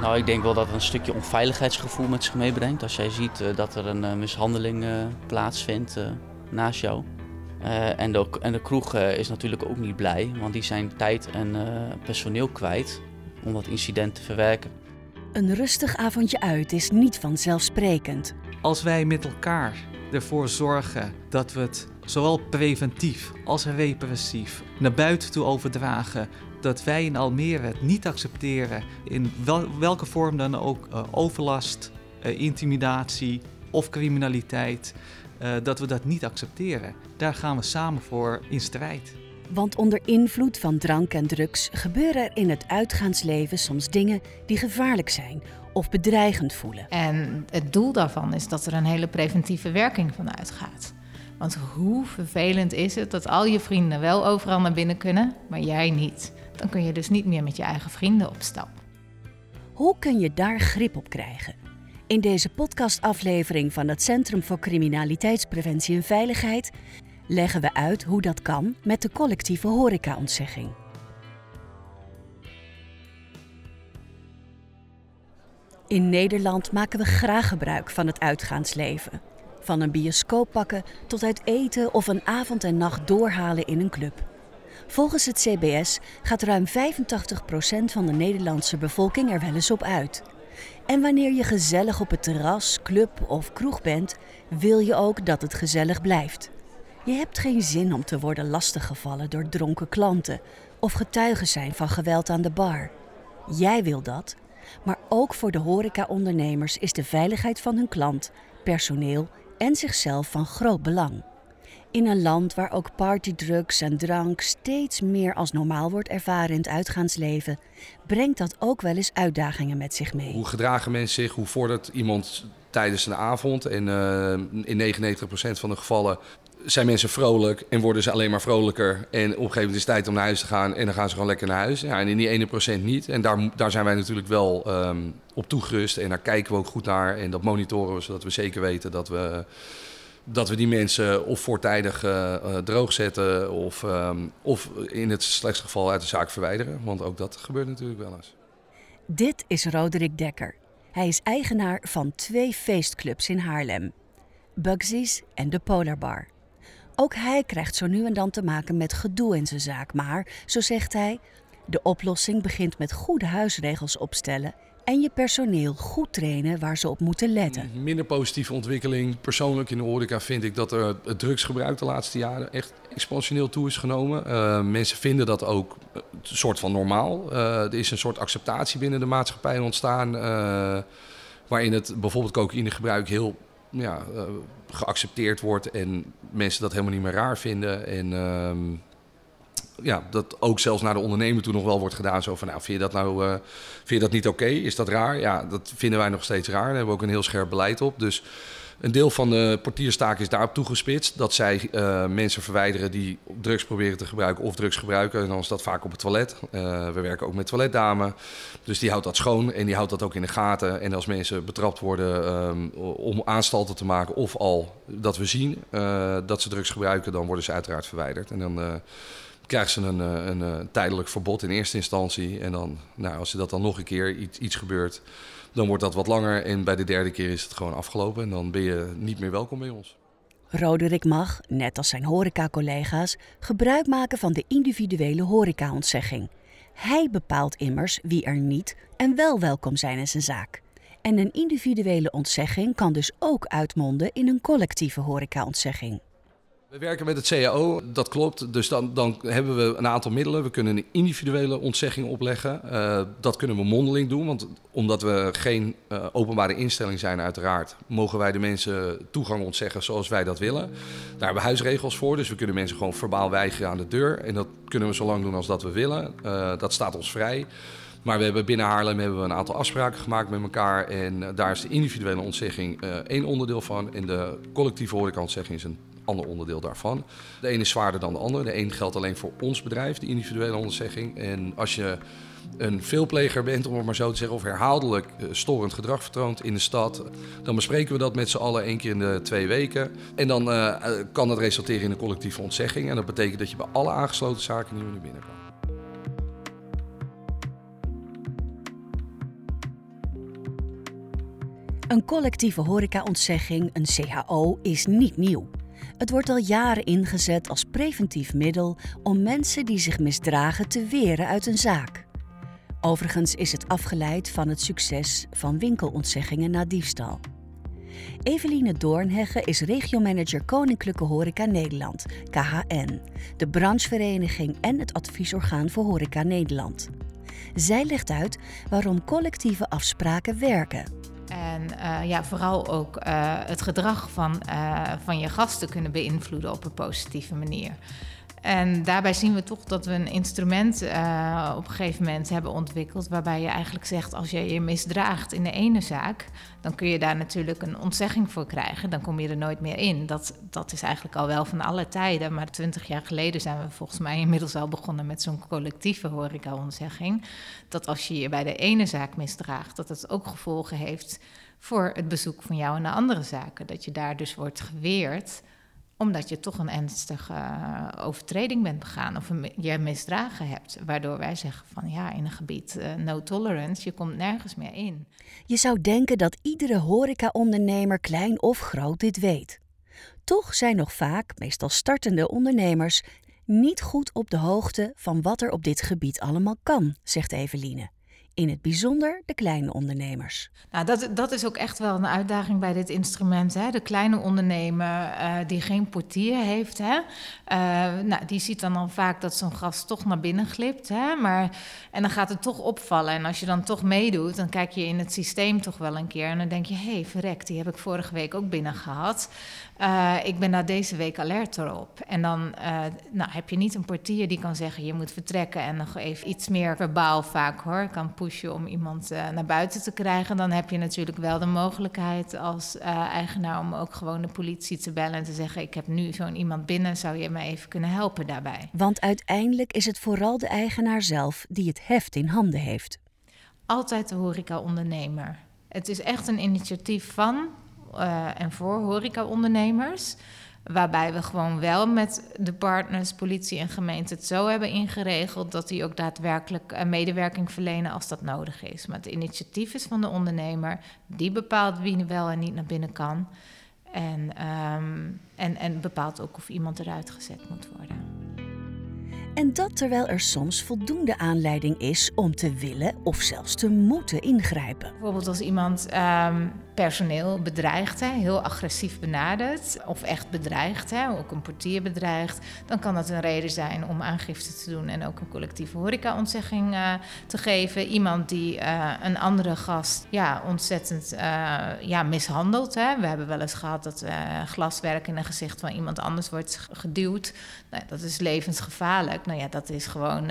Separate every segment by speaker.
Speaker 1: Nou, ik denk wel dat het een stukje onveiligheidsgevoel met zich meebrengt. Als jij ziet uh, dat er een uh, mishandeling uh, plaatsvindt naast jou. en, de, en de kroeg is natuurlijk ook niet blij, want die zijn tijd en personeel kwijt om dat incident te verwerken.
Speaker 2: Een rustig avondje uit is niet vanzelfsprekend.
Speaker 3: Als wij met elkaar ervoor zorgen dat we het zowel preventief als repressief naar buiten toe overdragen, dat wij in Almere het niet accepteren in welke vorm dan ook uh, overlast, uh, intimidatie of criminaliteit, uh, dat we dat niet accepteren. Daar gaan we samen voor in strijd.
Speaker 2: Want onder invloed van drank en drugs gebeuren er in het uitgaansleven soms dingen die gevaarlijk zijn of bedreigend voelen.
Speaker 4: En het doel daarvan is dat er een hele preventieve werking van uitgaat. Want hoe vervelend is het dat al je vrienden wel overal naar binnen kunnen, maar jij niet? Dan kun je dus niet meer met je eigen vrienden op stap.
Speaker 2: Hoe kun je daar grip op krijgen? In deze podcastaflevering van het Centrum voor Criminaliteitspreventie en Veiligheid leggen we uit hoe dat kan met de collectieve horecaontzegging. In Nederland maken we graag gebruik van het uitgaansleven. Van een bioscoop pakken tot uit eten of een avond en nacht doorhalen in een club. Volgens het CBS gaat ruim 85% van de Nederlandse bevolking er wel eens op uit. En wanneer je gezellig op het terras, club of kroeg bent, wil je ook dat het gezellig blijft. Je hebt geen zin om te worden lastiggevallen door dronken klanten of getuigen zijn van geweld aan de bar. Jij wil dat, maar ook voor de horecaondernemers is de veiligheid van hun klant, personeel en zichzelf van groot belang. In een land waar ook partydrugs en drank steeds meer als normaal wordt ervaren in het uitgaansleven, brengt dat ook wel eens uitdagingen met zich mee.
Speaker 5: Hoe gedragen mensen zich? Hoe vordert iemand tijdens een avond? En uh, in 99% van de gevallen zijn mensen vrolijk en worden ze alleen maar vrolijker. En op een gegeven moment is het tijd om naar huis te gaan en dan gaan ze gewoon lekker naar huis. Ja, en in die ene procent niet. En daar, daar zijn wij natuurlijk wel um, op toegerust en daar kijken we ook goed naar. En dat monitoren we zodat we zeker weten dat we, dat we die mensen of voortijdig uh, uh, droog zetten of, um, of in het slechtste geval uit de zaak verwijderen. Want ook dat gebeurt natuurlijk wel eens.
Speaker 2: Dit is Roderick Dekker. Hij is eigenaar van twee feestclubs in Haarlem. Bugsy's en de Polar Bar. Ook hij krijgt zo nu en dan te maken met gedoe in zijn zaak. Maar, zo zegt hij, de oplossing begint met goede huisregels opstellen en je personeel goed trainen waar ze op moeten letten.
Speaker 5: Minder positieve ontwikkeling. Persoonlijk in de horeca vind ik dat er het drugsgebruik de laatste jaren echt exponentieel toe is genomen. Uh, mensen vinden dat ook een soort van normaal. Uh, er is een soort acceptatie binnen de maatschappij ontstaan. Uh, waarin het bijvoorbeeld cocaïnegebruik heel ja, geaccepteerd wordt en mensen dat helemaal niet meer raar vinden. En uh, ja, dat ook zelfs naar de ondernemer toe nog wel wordt gedaan. Zo van, nou, vind je dat nou uh, vind je dat niet oké? Is dat raar? Ja, dat vinden wij nog steeds raar. Daar hebben we ook een heel scherp beleid op. Dus een deel van de portierstaak is daarop toegespitst. Dat zij uh, mensen verwijderen die drugs proberen te gebruiken of drugs gebruiken. En dan is dat vaak op het toilet. Uh, we werken ook met toiletdame. Dus die houdt dat schoon en die houdt dat ook in de gaten. En als mensen betrapt worden um, om aanstalten te maken of al dat we zien dat ze drugs gebruiken, dan worden ze uiteraard verwijderd. En dan krijgen ze een, een, een, tijdelijk verbod in eerste instantie. En dan, nou, als er dat dan nog een keer iets, iets gebeurt dan wordt dat wat langer en bij de derde keer is het gewoon afgelopen en dan ben je niet meer welkom bij ons.
Speaker 2: Roderick mag, net als zijn horeca-collega's, gebruik maken van de individuele horecaontzegging. Hij bepaalt immers wie er niet en wel welkom zijn in zijn zaak. En een individuele ontzegging kan dus ook uitmonden in een collectieve horecaontzegging.
Speaker 5: We werken met het CAO, dat klopt. Dus dan, dan hebben we een aantal middelen. We kunnen een individuele ontzegging opleggen. Uh, dat kunnen we mondeling doen, want omdat we geen uh, openbare instelling zijn uiteraard... mogen wij de mensen toegang ontzeggen zoals wij dat willen. Daar hebben we huisregels voor, dus we kunnen mensen gewoon verbaal weigeren aan de deur. En dat kunnen we zo lang doen als dat we willen. Uh, dat staat ons vrij. Maar we hebben binnen Haarlem hebben we een aantal afspraken gemaakt met elkaar. En daar is de individuele ontzegging één onderdeel van. En de collectieve horecaontzegging is een ander onderdeel daarvan. De ene is zwaarder dan de andere. De een geldt alleen voor ons bedrijf, de individuele onderzegging. En als je een veelpleger bent, om het maar zo te zeggen, of herhaaldelijk uh, storend gedrag vertoont in de stad, dan bespreken we dat met z'n allen één keer in de twee weken. En dan uh, kan dat resulteren in een collectieve ontzegging. En dat betekent dat je bij alle aangesloten zaken niet meer naar binnen kan.
Speaker 2: Een collectieve horecaontzegging, een CHO, is niet nieuw. Het wordt al jaren ingezet als preventief middel om mensen die zich misdragen te weren uit een zaak. Overigens is het afgeleid van het succes van winkelontzeggingen na diefstal. Eveline Doornhegge is regiomanager Koninklijke Horeca Nederland, KHN, de branchevereniging en het adviesorgaan voor Horeca Nederland. Zij legt uit waarom collectieve afspraken werken.
Speaker 4: En uh, ja, vooral ook uh, het gedrag van, uh, van je gasten kunnen beïnvloeden op een positieve manier. En daarbij zien we toch dat we een instrument uh, op een gegeven moment hebben ontwikkeld. waarbij je eigenlijk zegt: als je je misdraagt in de ene zaak. dan kun je daar natuurlijk een ontzegging voor krijgen. Dan kom je er nooit meer in. Dat, dat is eigenlijk al wel van alle tijden. Maar twintig jaar geleden zijn we volgens mij inmiddels al begonnen met zo'n collectieve horeca-ontzegging. Dat als je je bij de ene zaak misdraagt, dat het ook gevolgen heeft voor het bezoek van jou naar andere zaken. Dat je daar dus wordt geweerd omdat je toch een ernstige uh, overtreding bent begaan of je misdragen hebt. Waardoor wij zeggen van ja, in een gebied uh, no tolerance, je komt nergens meer in.
Speaker 2: Je zou denken dat iedere horecaondernemer, klein of groot, dit weet. Toch zijn nog vaak, meestal startende ondernemers, niet goed op de hoogte van wat er op dit gebied allemaal kan, zegt Eveline in het bijzonder de kleine ondernemers.
Speaker 4: Nou, dat, dat is ook echt wel een uitdaging bij dit instrument. Hè? De kleine ondernemer uh, die geen portier heeft, hè? Uh, nou, die ziet dan al vaak dat zo'n gast toch naar binnen glipt. Hè? Maar, en dan gaat het toch opvallen. En als je dan toch meedoet, dan kijk je in het systeem toch wel een keer. En dan denk je, hé, hey, verrek, die heb ik vorige week ook binnen gehad. Uh, ik ben daar deze week alert erop. En dan nou, heb je niet een portier die kan zeggen, je moet vertrekken. En nog even iets meer verbaal vaak hoor, kan pushen om iemand uh, naar buiten te krijgen, dan heb je natuurlijk wel de mogelijkheid als eigenaar om ook gewoon de politie te bellen en te zeggen: Ik heb nu zo'n iemand binnen, zou je me even kunnen helpen daarbij?
Speaker 2: Want uiteindelijk is het vooral de eigenaar zelf die het heft in handen heeft.
Speaker 4: Altijd de horeca-ondernemer. Het is echt een initiatief van uh, en voor horeca-ondernemers. Waarbij we gewoon wel met de partners, politie en gemeente het zo hebben ingeregeld dat die ook daadwerkelijk medewerking verlenen als dat nodig is. Maar het initiatief is van de ondernemer, die bepaalt wie wel en niet naar binnen kan. En, um, en, en bepaalt ook of iemand eruit gezet moet worden.
Speaker 2: En dat terwijl er soms voldoende aanleiding is om te willen of zelfs te moeten ingrijpen.
Speaker 4: Bijvoorbeeld als iemand um, personeel bedreigt, hè, heel agressief benadert of echt bedreigt, hè, ook een portier bedreigt, dan kan dat een reden zijn om aangifte te doen en ook een collectieve horecaontzegging uh, te geven. Iemand die uh, een andere gast ja, ontzettend uh, ja, mishandelt. Hè. We hebben wel eens gehad dat glaswerk in een gezicht van iemand anders wordt geduwd. Nou, dat is levensgevaarlijk. Nou ja, dat is gewoon,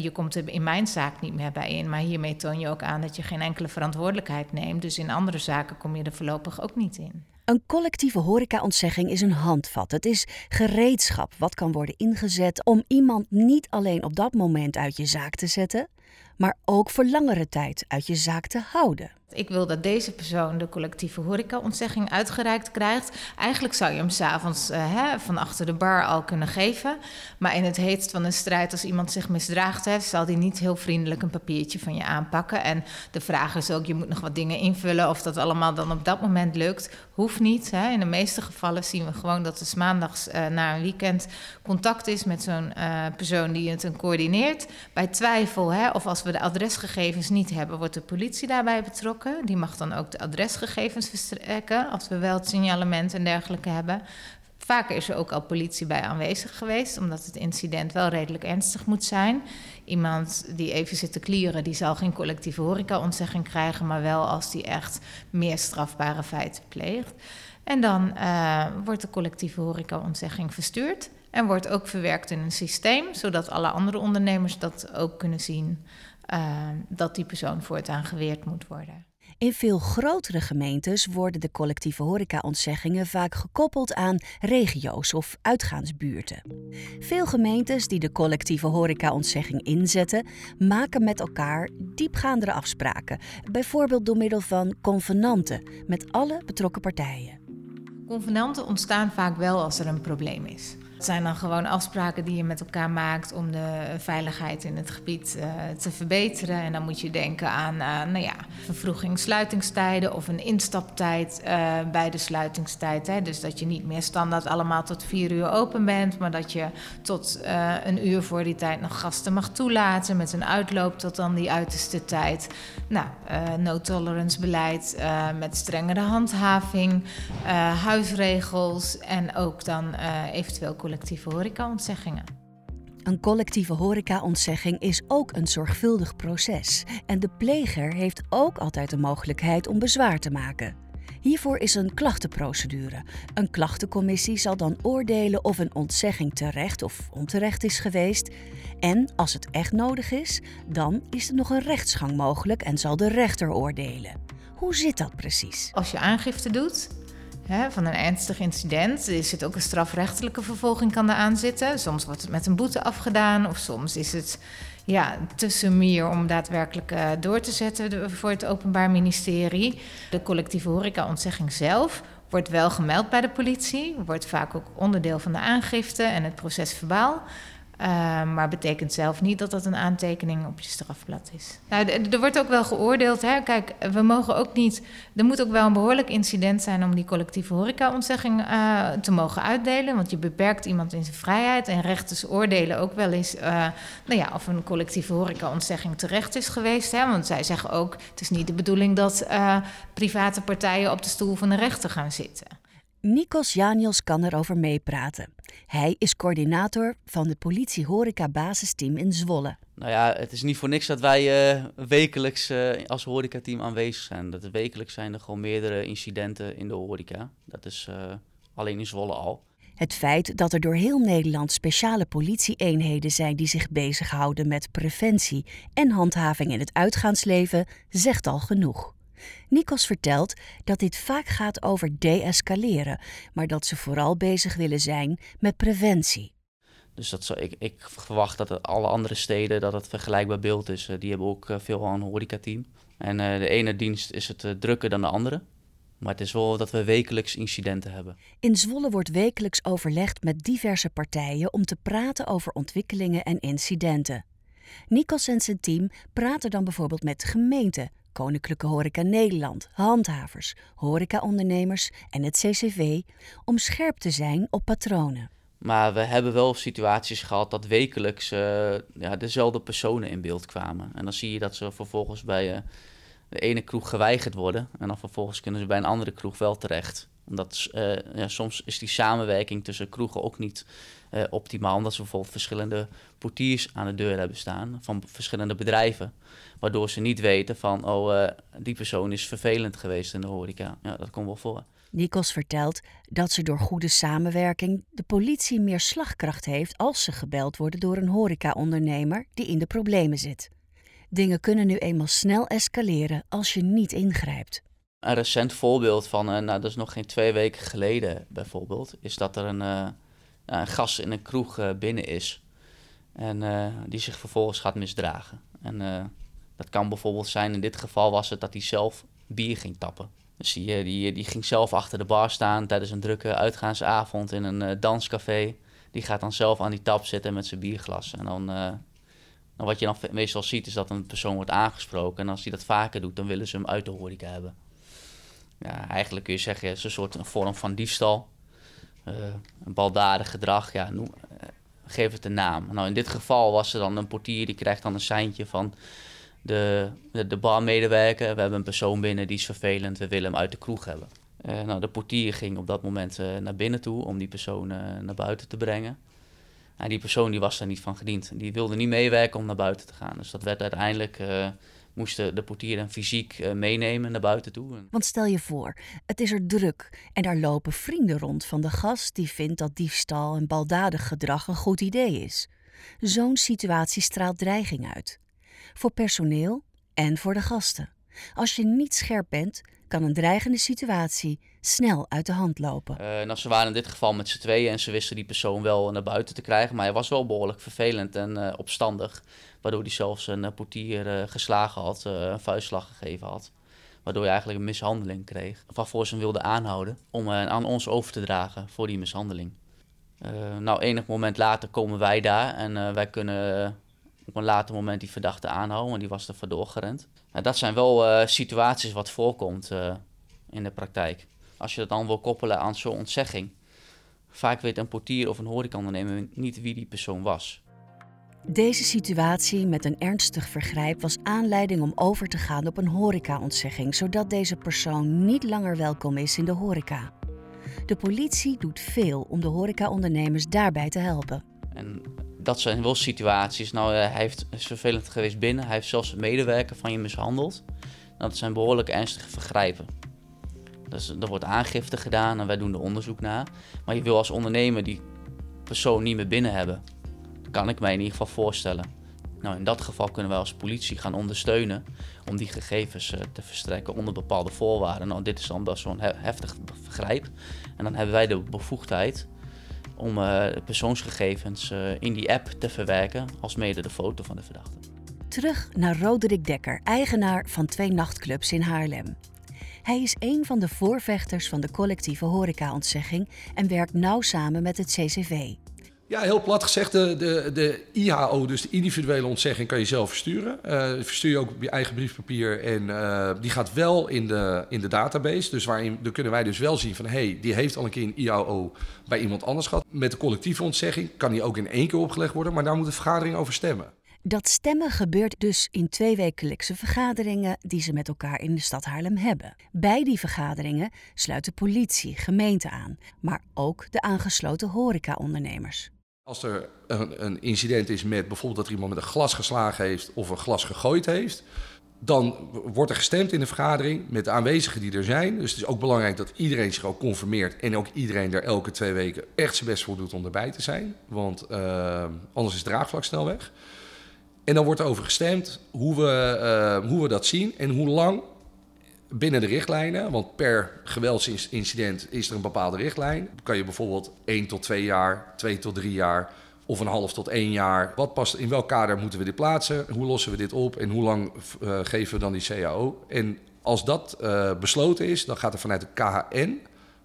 Speaker 4: je komt er in mijn zaak niet meer bij in, maar hiermee toon je ook aan dat je geen enkele verantwoordelijkheid neemt. Dus in andere zaken kom je er voorlopig ook niet in.
Speaker 2: Een collectieve horecaontzegging is een handvat. Het is gereedschap wat kan worden ingezet om iemand niet alleen op dat moment uit je zaak te zetten, maar ook voor langere tijd uit je zaak te houden.
Speaker 4: Ik wil dat deze persoon de collectieve horecaontzegging uitgereikt krijgt. Eigenlijk zou je hem s'avonds uh, van achter de bar al kunnen geven. Maar in het heetst van een strijd, als iemand zich misdraagt heeft, zal hij niet heel vriendelijk een papiertje van je aanpakken. En de vraag is ook, je moet nog wat dingen invullen. Of dat allemaal dan op dat moment lukt, hoeft niet. Hè. In de meeste gevallen zien we gewoon dat er maandags uh, na een weekend contact is met zo'n uh, persoon die het coördineert. Bij twijfel, hè, of als we de adresgegevens niet hebben, wordt de politie daarbij betrokken. Die mag dan ook de adresgegevens verstrekken als we wel het signalement en dergelijke hebben. Vaker is er ook al politie bij aanwezig geweest, omdat het incident wel redelijk ernstig moet zijn. Iemand die even zit te klieren, die zal geen collectieve horecaontzegging krijgen, maar wel als die echt meer strafbare feiten pleegt. En dan uh, wordt de collectieve horecaontzegging verstuurd en wordt ook verwerkt in een systeem, zodat alle andere ondernemers dat ook kunnen zien uh, dat die persoon voortaan geweerd moet worden.
Speaker 2: In veel grotere gemeentes worden de collectieve horecaontzeggingen vaak gekoppeld aan regio's of uitgaansbuurten. Veel gemeentes die de collectieve horecaontzegging inzetten, maken met elkaar diepgaandere afspraken, bijvoorbeeld door middel van convenanten met alle betrokken partijen.
Speaker 4: Convenanten ontstaan vaak wel als er een probleem is. Zijn dan gewoon afspraken die je met elkaar maakt om de veiligheid in het gebied uh, te verbeteren. En dan moet je denken aan uh, nou ja, vervroeging sluitingstijden of een instaptijd uh, bij de sluitingstijd. Hè. Dus dat je niet meer standaard allemaal tot vier uur open bent, maar dat je tot een uur voor die tijd nog gasten mag toelaten met een uitloop tot dan die uiterste tijd. Nou, no-tolerance beleid met strengere handhaving, huisregels en ook dan eventueel collectieve horecaontzeggingen.
Speaker 2: Een collectieve horecaontzegging is ook een zorgvuldig proces. En de pleger heeft ook altijd de mogelijkheid om bezwaar te maken. Hiervoor is een klachtenprocedure. Een klachtencommissie zal dan oordelen of een ontzegging terecht of onterecht is geweest. En als het echt nodig is, dan is er nog een rechtsgang mogelijk en zal de rechter oordelen. Hoe zit dat precies?
Speaker 4: Als je aangifte doet, van een ernstig incident. Er zit ook een strafrechtelijke vervolging kan eraan zitten. Soms wordt het met een boete afgedaan of soms is het ja, tussen meer om daadwerkelijk uh, door te zetten voor het Openbaar Ministerie. De collectieve horecaontzegging zelf wordt wel gemeld bij de politie, wordt vaak ook onderdeel van de aangifte en het proces verbaal. Uh, maar betekent zelf niet dat dat een aantekening op je strafblad is. Nou, er wordt ook wel geoordeeld. Hè? Kijk, we mogen ook niet. Er moet ook wel een behoorlijk incident zijn om die collectieve horecaontzegging uh, te mogen uitdelen. Want je beperkt iemand in zijn vrijheid. En rechters oordelen ook wel eens uh, nou ja, of een collectieve horecaontzegging terecht is geweest. Hè? Want zij zeggen ook: het is niet de bedoeling dat private partijen op de stoel van de rechter gaan zitten.
Speaker 2: Nikos Janiels kan erover meepraten. Hij is coördinator van het politie horeca basisteam in Zwolle.
Speaker 1: Nou ja, het is niet voor niks dat wij uh, wekelijks uh, als horecateam aanwezig zijn. Dat wekelijks zijn er gewoon meerdere incidenten in de horeca. Dat is uh, alleen in Zwolle al.
Speaker 2: Het feit dat er door heel Nederland speciale politieeenheden zijn die zich bezighouden met preventie en handhaving in het uitgaansleven, zegt al genoeg. Nikos vertelt dat dit vaak gaat over deescaleren, maar dat ze vooral bezig willen zijn met preventie.
Speaker 1: Dus dat zo, ik, ik verwacht dat alle andere steden dat het vergelijkbaar beeld is. Eh, die hebben ook uh, veel een horecateam. En uh, de ene dienst is het uh, drukker dan de andere. Maar het is wel dat we wekelijks incidenten hebben.
Speaker 2: In Zwolle wordt wekelijks overlegd met diverse partijen om te praten over ontwikkelingen en incidenten. Nikos en zijn team praten dan bijvoorbeeld met gemeenten, Koninklijke Horeca Nederland, handhavers, horecaondernemers en het CCV om scherp te zijn op patronen.
Speaker 1: Maar we hebben wel situaties gehad dat wekelijks uh, ja, dezelfde personen in beeld kwamen. En dan zie je dat ze vervolgens bij uh, de ene kroeg geweigerd worden. En dan vervolgens kunnen ze bij een andere kroeg wel terecht. Omdat uh, ja, soms is die samenwerking tussen kroegen ook niet optimaal. Omdat ze bijvoorbeeld verschillende portiers aan de deur hebben staan van verschillende bedrijven. Waardoor ze niet weten van, oh, uh, die persoon is vervelend geweest in de horeca. Ja, dat komt wel voor.
Speaker 2: Nikos vertelt dat ze door goede samenwerking de politie meer slagkracht heeft als ze gebeld worden door een horecaondernemer die in de problemen zit. Dingen kunnen nu eenmaal snel escaleren als je niet ingrijpt.
Speaker 1: Een recent voorbeeld van, uh, nou dat is nog geen twee weken geleden bijvoorbeeld, is dat er een, uh, een gast in een kroeg binnen is en die zich vervolgens gaat misdragen. En dat kan bijvoorbeeld zijn, in dit geval was het dat hij zelf bier ging tappen. Dus die, die, die ging zelf achter de bar staan tijdens een drukke uitgaansavond in een danscafé. Die gaat dan zelf aan die tap zitten met zijn bierglas. En dan, dan wat je dan meestal ziet is dat een persoon wordt aangesproken. En als hij dat vaker doet, dan willen ze hem uit de horeca hebben. Eigenlijk kun je zeggen, het is een soort een vorm van diefstal. Uh, een baldadig gedrag, ja, noem, geef het een naam. Nou, in dit geval was er dan een portier, die krijgt dan een seintje van de, de, de barmedewerker. We hebben een persoon binnen die is vervelend, we willen hem uit de kroeg hebben. Uh, nou, de portier ging op dat moment naar binnen toe om die persoon naar buiten te brengen. En die persoon die was daar niet van gediend. Die wilde niet meewerken om naar buiten te gaan. Dus dat werd uiteindelijk, moesten de portier hem fysiek meenemen naar buiten toe.
Speaker 2: Want stel je voor, het is er druk en daar lopen vrienden rond van de gast die vindt dat diefstal en baldadig gedrag een goed idee is. Zo'n situatie straalt dreiging uit voor personeel en voor de gasten. Als je niet scherp bent, kan een dreigende situatie snel uit de hand lopen.
Speaker 1: Uh, nou, ze waren in dit geval met z'n tweeën en ze wisten die persoon wel naar buiten te krijgen. Maar hij was wel behoorlijk vervelend en uh, opstandig. Waardoor hij zelfs een uh, portier geslagen had, een vuistslag gegeven had. Waardoor hij eigenlijk een mishandeling kreeg. Waarvoor ze hem wilden aanhouden om aan ons over te dragen voor die mishandeling. Nou, enig moment later komen wij daar en wij kunnen op een later moment die verdachte aanhouden, want die was er vandoor gerend. Nou, dat zijn wel situaties wat voorkomt in de praktijk. Als je dat dan wil koppelen aan zo'n ontzegging, vaak weet een portier of een horecaondernemer niet wie die persoon was.
Speaker 2: Deze situatie met een ernstig vergrijp was aanleiding om over te gaan op een horecaontzegging, zodat deze persoon niet langer welkom is in de horeca. De politie doet veel om de horecaondernemers daarbij te helpen.
Speaker 1: En dat zijn wel situaties. Nou, hij heeft, is vervelend geweest binnen. Hij heeft zelfs een medewerker van je mishandeld. Nou, dat zijn behoorlijk ernstige vergrijpen. Dus er wordt aangifte gedaan en wij doen er onderzoek naar. Maar je wil als ondernemer die persoon niet meer binnen hebben kan ik mij in ieder geval voorstellen. Nou, in dat geval kunnen wij als politie gaan ondersteunen om die gegevens uh, te verstrekken onder bepaalde voorwaarden. Nou, dit is dan best zo'n heftig vergrijp. En dan hebben wij de bevoegdheid om uh, persoonsgegevens uh, in die app te verwerken, als mede de foto van de verdachte.
Speaker 2: Terug naar Roderick Dekker, eigenaar van twee nachtclubs in Haarlem. Hij is een van de voorvechters van de collectieve horecaontzegging en werkt nauw samen met het CCV.
Speaker 5: Ja, heel plat gezegd, de, de, de IHO, dus de individuele ontzegging, kan je zelf versturen. Uh, verstuur je ook op je eigen briefpapier en uh, die gaat wel in de, in de database. Dus waarin dan kunnen wij dus wel zien van, hé, hey, die heeft al een keer een IHO bij iemand anders gehad. Met de collectieve ontzegging kan die ook in één keer opgelegd worden, maar daar moet de vergadering over stemmen.
Speaker 2: Dat stemmen gebeurt dus in twee wekelijkse vergaderingen die ze met elkaar in de stad Haarlem hebben. Bij die vergaderingen sluit de politie, gemeente aan, maar ook de aangesloten horecaondernemers.
Speaker 5: Als er een, een, incident is met bijvoorbeeld dat iemand met een glas geslagen heeft of een glas gegooid heeft, dan wordt er gestemd in de vergadering met de aanwezigen die er zijn. Dus het is ook belangrijk dat iedereen zich ook conformeert en ook iedereen er elke twee weken echt zijn best voor doet om erbij te zijn. Want uh, anders is draagvlak snel weg. En dan wordt er over gestemd hoe we, uh, hoe we dat zien en hoe lang binnen de richtlijnen. Want per geweldsincident is er een bepaalde richtlijn. Kan je bijvoorbeeld 1 tot 2 jaar, 2 tot 3 jaar of een half tot 1 jaar. Wat past, in welk kader moeten we dit plaatsen? Hoe lossen we dit op? En hoe lang uh, geven we dan die CAO? En als dat uh, besloten is, dan gaat er vanuit de KHN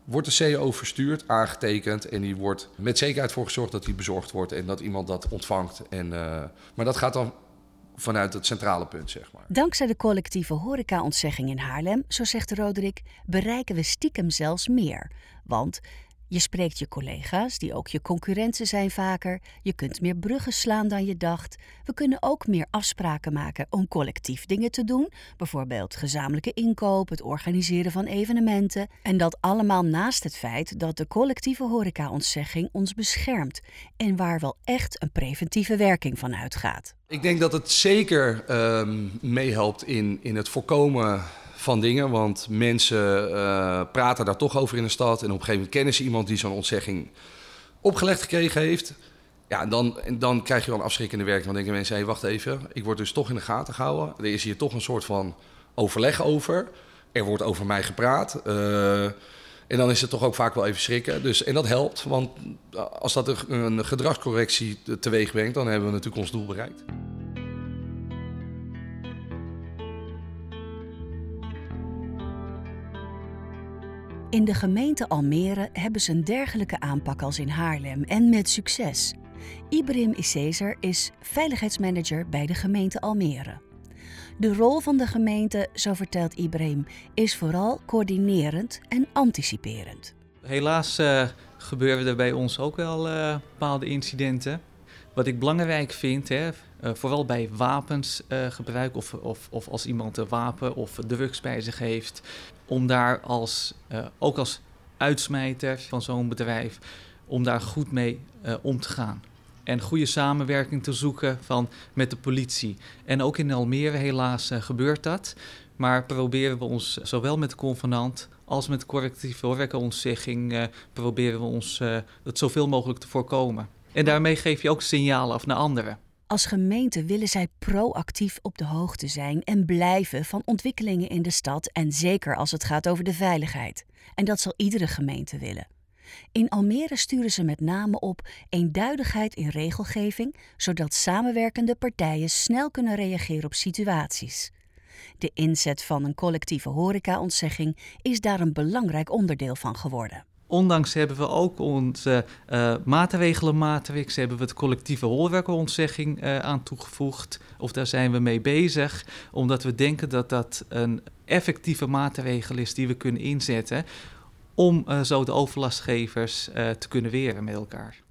Speaker 5: wordt de CAO verstuurd, aangetekend en die wordt met zekerheid voor gezorgd dat die bezorgd wordt en dat iemand dat ontvangt. En, uh, maar dat gaat dan vanuit het centrale punt, zeg maar.
Speaker 2: Dankzij de collectieve horecaontzegging in Haarlem, zo zegt Roderick, bereiken we stiekem zelfs meer. Want je spreekt je collega's, die ook je concurrenten zijn vaker. Je kunt meer bruggen slaan dan je dacht. We kunnen ook meer afspraken maken om collectief dingen te doen. Bijvoorbeeld gezamenlijke inkoop, het organiseren van evenementen. En dat allemaal naast het feit dat de collectieve horecaontzegging ons beschermt. En waar wel echt een preventieve werking van uitgaat.
Speaker 5: Ik denk dat het zeker uh, meehelpt in, in het voorkomen van dingen. Want mensen uh, praten daar toch over in de stad. En op een gegeven moment kennen ze iemand die zo'n ontzegging opgelegd gekregen heeft. Ja, en dan, en dan krijg je wel een afschrikkende werking. Dan denken mensen, hé, hey, wacht even. Ik word dus toch in de gaten gehouden. Er is hier toch een soort van overleg over. Er wordt over mij gepraat. Uh, en dan is het toch ook vaak wel even schrikken. Dus, en dat helpt, want als dat een gedragscorrectie teweeg brengt... dan hebben we natuurlijk ons doel bereikt.
Speaker 2: In de gemeente Almere hebben ze een dergelijke aanpak als in Haarlem en met succes. Ibrahim Isezer is veiligheidsmanager bij de gemeente Almere. De rol van de gemeente, zo vertelt Ibrahim, is vooral coördinerend en anticiperend.
Speaker 3: Helaas uh, gebeuren er bij ons ook wel uh, bepaalde incidenten. Wat ik belangrijk vind, hè, uh, vooral bij wapensgebruik of, of, of als iemand een wapen of drugs bij zich heeft, om daar als, uh, ook als uitsmijter van zo'n bedrijf, om daar goed mee uh, om te gaan. En goede samenwerking te zoeken van, met de politie. En ook in Almere helaas uh, gebeurt dat. Maar proberen we ons zowel met de convenant als met correctieve horecaontzegging... proberen we ons het zoveel mogelijk te voorkomen. En daarmee geef je ook signalen af naar anderen.
Speaker 2: Als gemeente willen zij proactief op de hoogte zijn en blijven van ontwikkelingen in de stad en zeker als het gaat over de veiligheid. En dat zal iedere gemeente willen. In Almere sturen ze met name op eenduidigheid in regelgeving, zodat samenwerkende partijen snel kunnen reageren op situaties. De inzet van een collectieve horecaontzegging is daar een belangrijk onderdeel van geworden.
Speaker 3: Ondanks hebben we ook onze uh, maatregelenmatrix, hebben we het collectieve hoorwerkerontzegging uh, aan toegevoegd. Of daar zijn we mee bezig, omdat we denken dat dat een effectieve maatregel is die we kunnen inzetten om uh, zo de overlastgevers te kunnen weren met elkaar.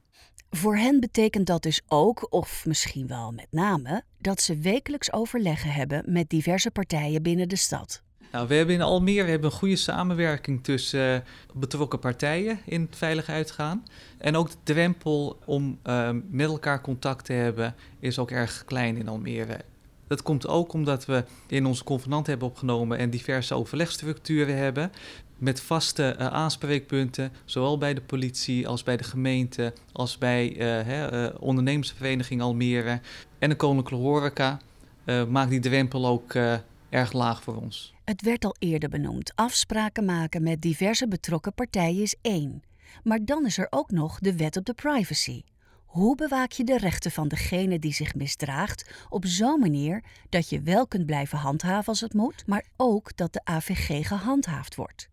Speaker 2: Voor hen betekent dat dus ook, of misschien wel met name, dat ze wekelijks overleggen hebben met diverse partijen binnen de stad.
Speaker 3: Nou, we hebben in Almere hebben een goede samenwerking tussen uh, betrokken partijen in het veilig uitgaan. En ook de drempel om uh, met elkaar contact te hebben is ook erg klein in Almere. Dat komt ook omdat we in onze convenant hebben opgenomen en diverse overlegstructuren hebben. Met vaste uh, aanspreekpunten, zowel bij de politie als bij de gemeente, als bij uh, ondernemersvereniging Almere en de Koninklijke Horeca. maakt die drempel ook erg laag voor ons.
Speaker 2: Het werd al eerder benoemd. Afspraken maken met diverse betrokken partijen is één. Maar dan is er ook nog de wet op de privacy. Hoe bewaak je de rechten van degene die zich misdraagt op zo'n manier dat je wel kunt blijven handhaven als het moet, maar ook dat de AVG gehandhaafd wordt?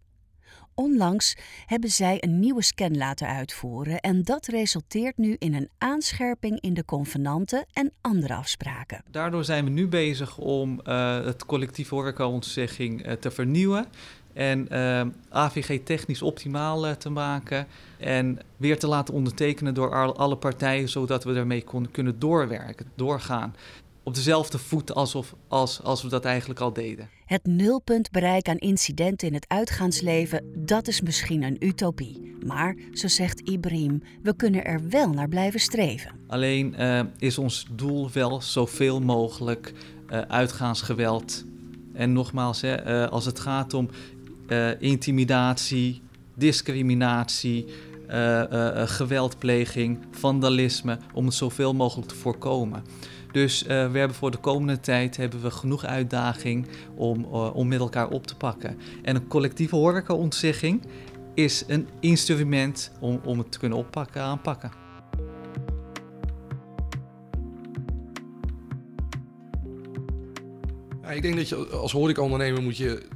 Speaker 2: Onlangs hebben zij een nieuwe scan laten uitvoeren en dat resulteert nu in een aanscherping in de convenanten en andere afspraken.
Speaker 3: Daardoor zijn we nu bezig om uh, het collectieve horecaontzegging uh, te vernieuwen en eh, AVG technisch optimaal te maken en weer te laten ondertekenen door alle partijen, zodat we daarmee kunnen doorwerken, doorgaan op dezelfde voet alsof, als, als we dat eigenlijk al deden.
Speaker 2: Het nulpunt bereik aan incidenten in het uitgaansleven, dat is misschien een utopie. Maar, zo zegt Ibrahim, we kunnen er wel naar blijven streven.
Speaker 3: Alleen uh, is ons doel wel zoveel mogelijk uh, uitgaansgeweld. En nogmaals, hè, uh, als het gaat om intimidatie, discriminatie, geweldpleging, vandalisme, om het zoveel mogelijk te voorkomen. Dus uh, we hebben voor de komende tijd hebben we genoeg uitdaging om, uh, om met elkaar op te pakken. En een collectieve horecaontzegging is een instrument om, om het te kunnen oppakken, aanpakken.
Speaker 5: Ik denk dat je als horecaondernemer moet je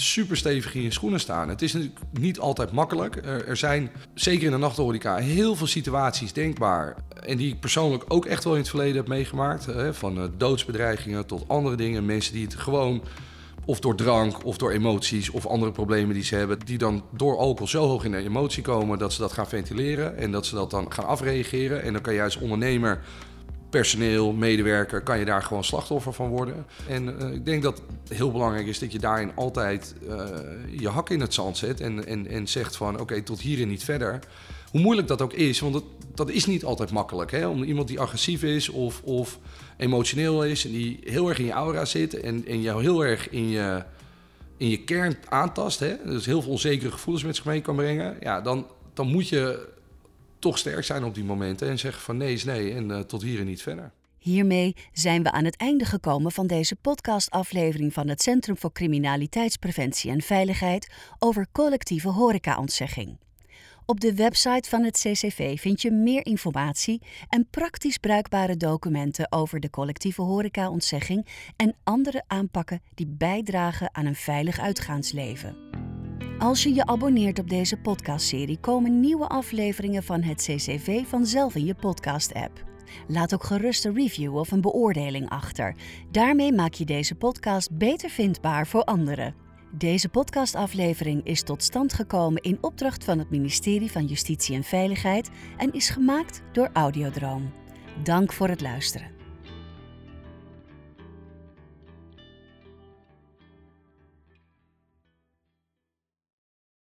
Speaker 5: super stevig in je schoenen staan. Het is natuurlijk niet altijd makkelijk. Er, zijn, zeker in de nachthoreca, heel veel situaties denkbaar. En die ik persoonlijk ook echt wel in het verleden heb meegemaakt. Van uh, doodsbedreigingen tot andere dingen. Mensen die het gewoon of door drank of door emoties of andere problemen die ze hebben, die dan door alcohol zo hoog in de emotie komen dat ze dat gaan ventileren en dat ze dat dan gaan afreageren. En dan kan je als ondernemer personeel, medewerker, kan je daar gewoon slachtoffer van worden. En uh, ik denk dat het heel belangrijk is dat je daarin altijd uh, je hak in het zand zet en, en, en zegt van oké, tot hier en niet verder. Hoe moeilijk dat ook is, want dat, dat is niet altijd makkelijk. Hè? Om iemand die agressief is of, of emotioneel is en die heel erg in je aura zit en, en jou heel erg in je, in je kern aantast, hè? dus heel veel onzekere gevoelens met zich mee kan brengen, ja, dan, dan moet je toch sterk zijn op die momenten en zeggen van nee is nee en uh, tot hier en niet verder.
Speaker 2: Hiermee zijn we aan het einde gekomen van deze podcastaflevering van het Centrum voor Criminaliteitspreventie en Veiligheid over collectieve horecaontzegging. Op de website van het CCV vind je meer informatie en praktisch bruikbare documenten over de collectieve horecaontzegging en andere aanpakken die bijdragen aan een veilig uitgaansleven. Als je je abonneert op deze podcastserie, komen nieuwe afleveringen van het CCV vanzelf in je podcast-app. Laat ook gerust een review of een beoordeling achter. Daarmee maak je deze podcast beter vindbaar voor anderen. Deze podcastaflevering is tot stand gekomen in opdracht van het ministerie van Justitie en Veiligheid en is gemaakt door Audiodroom. Dank voor het luisteren.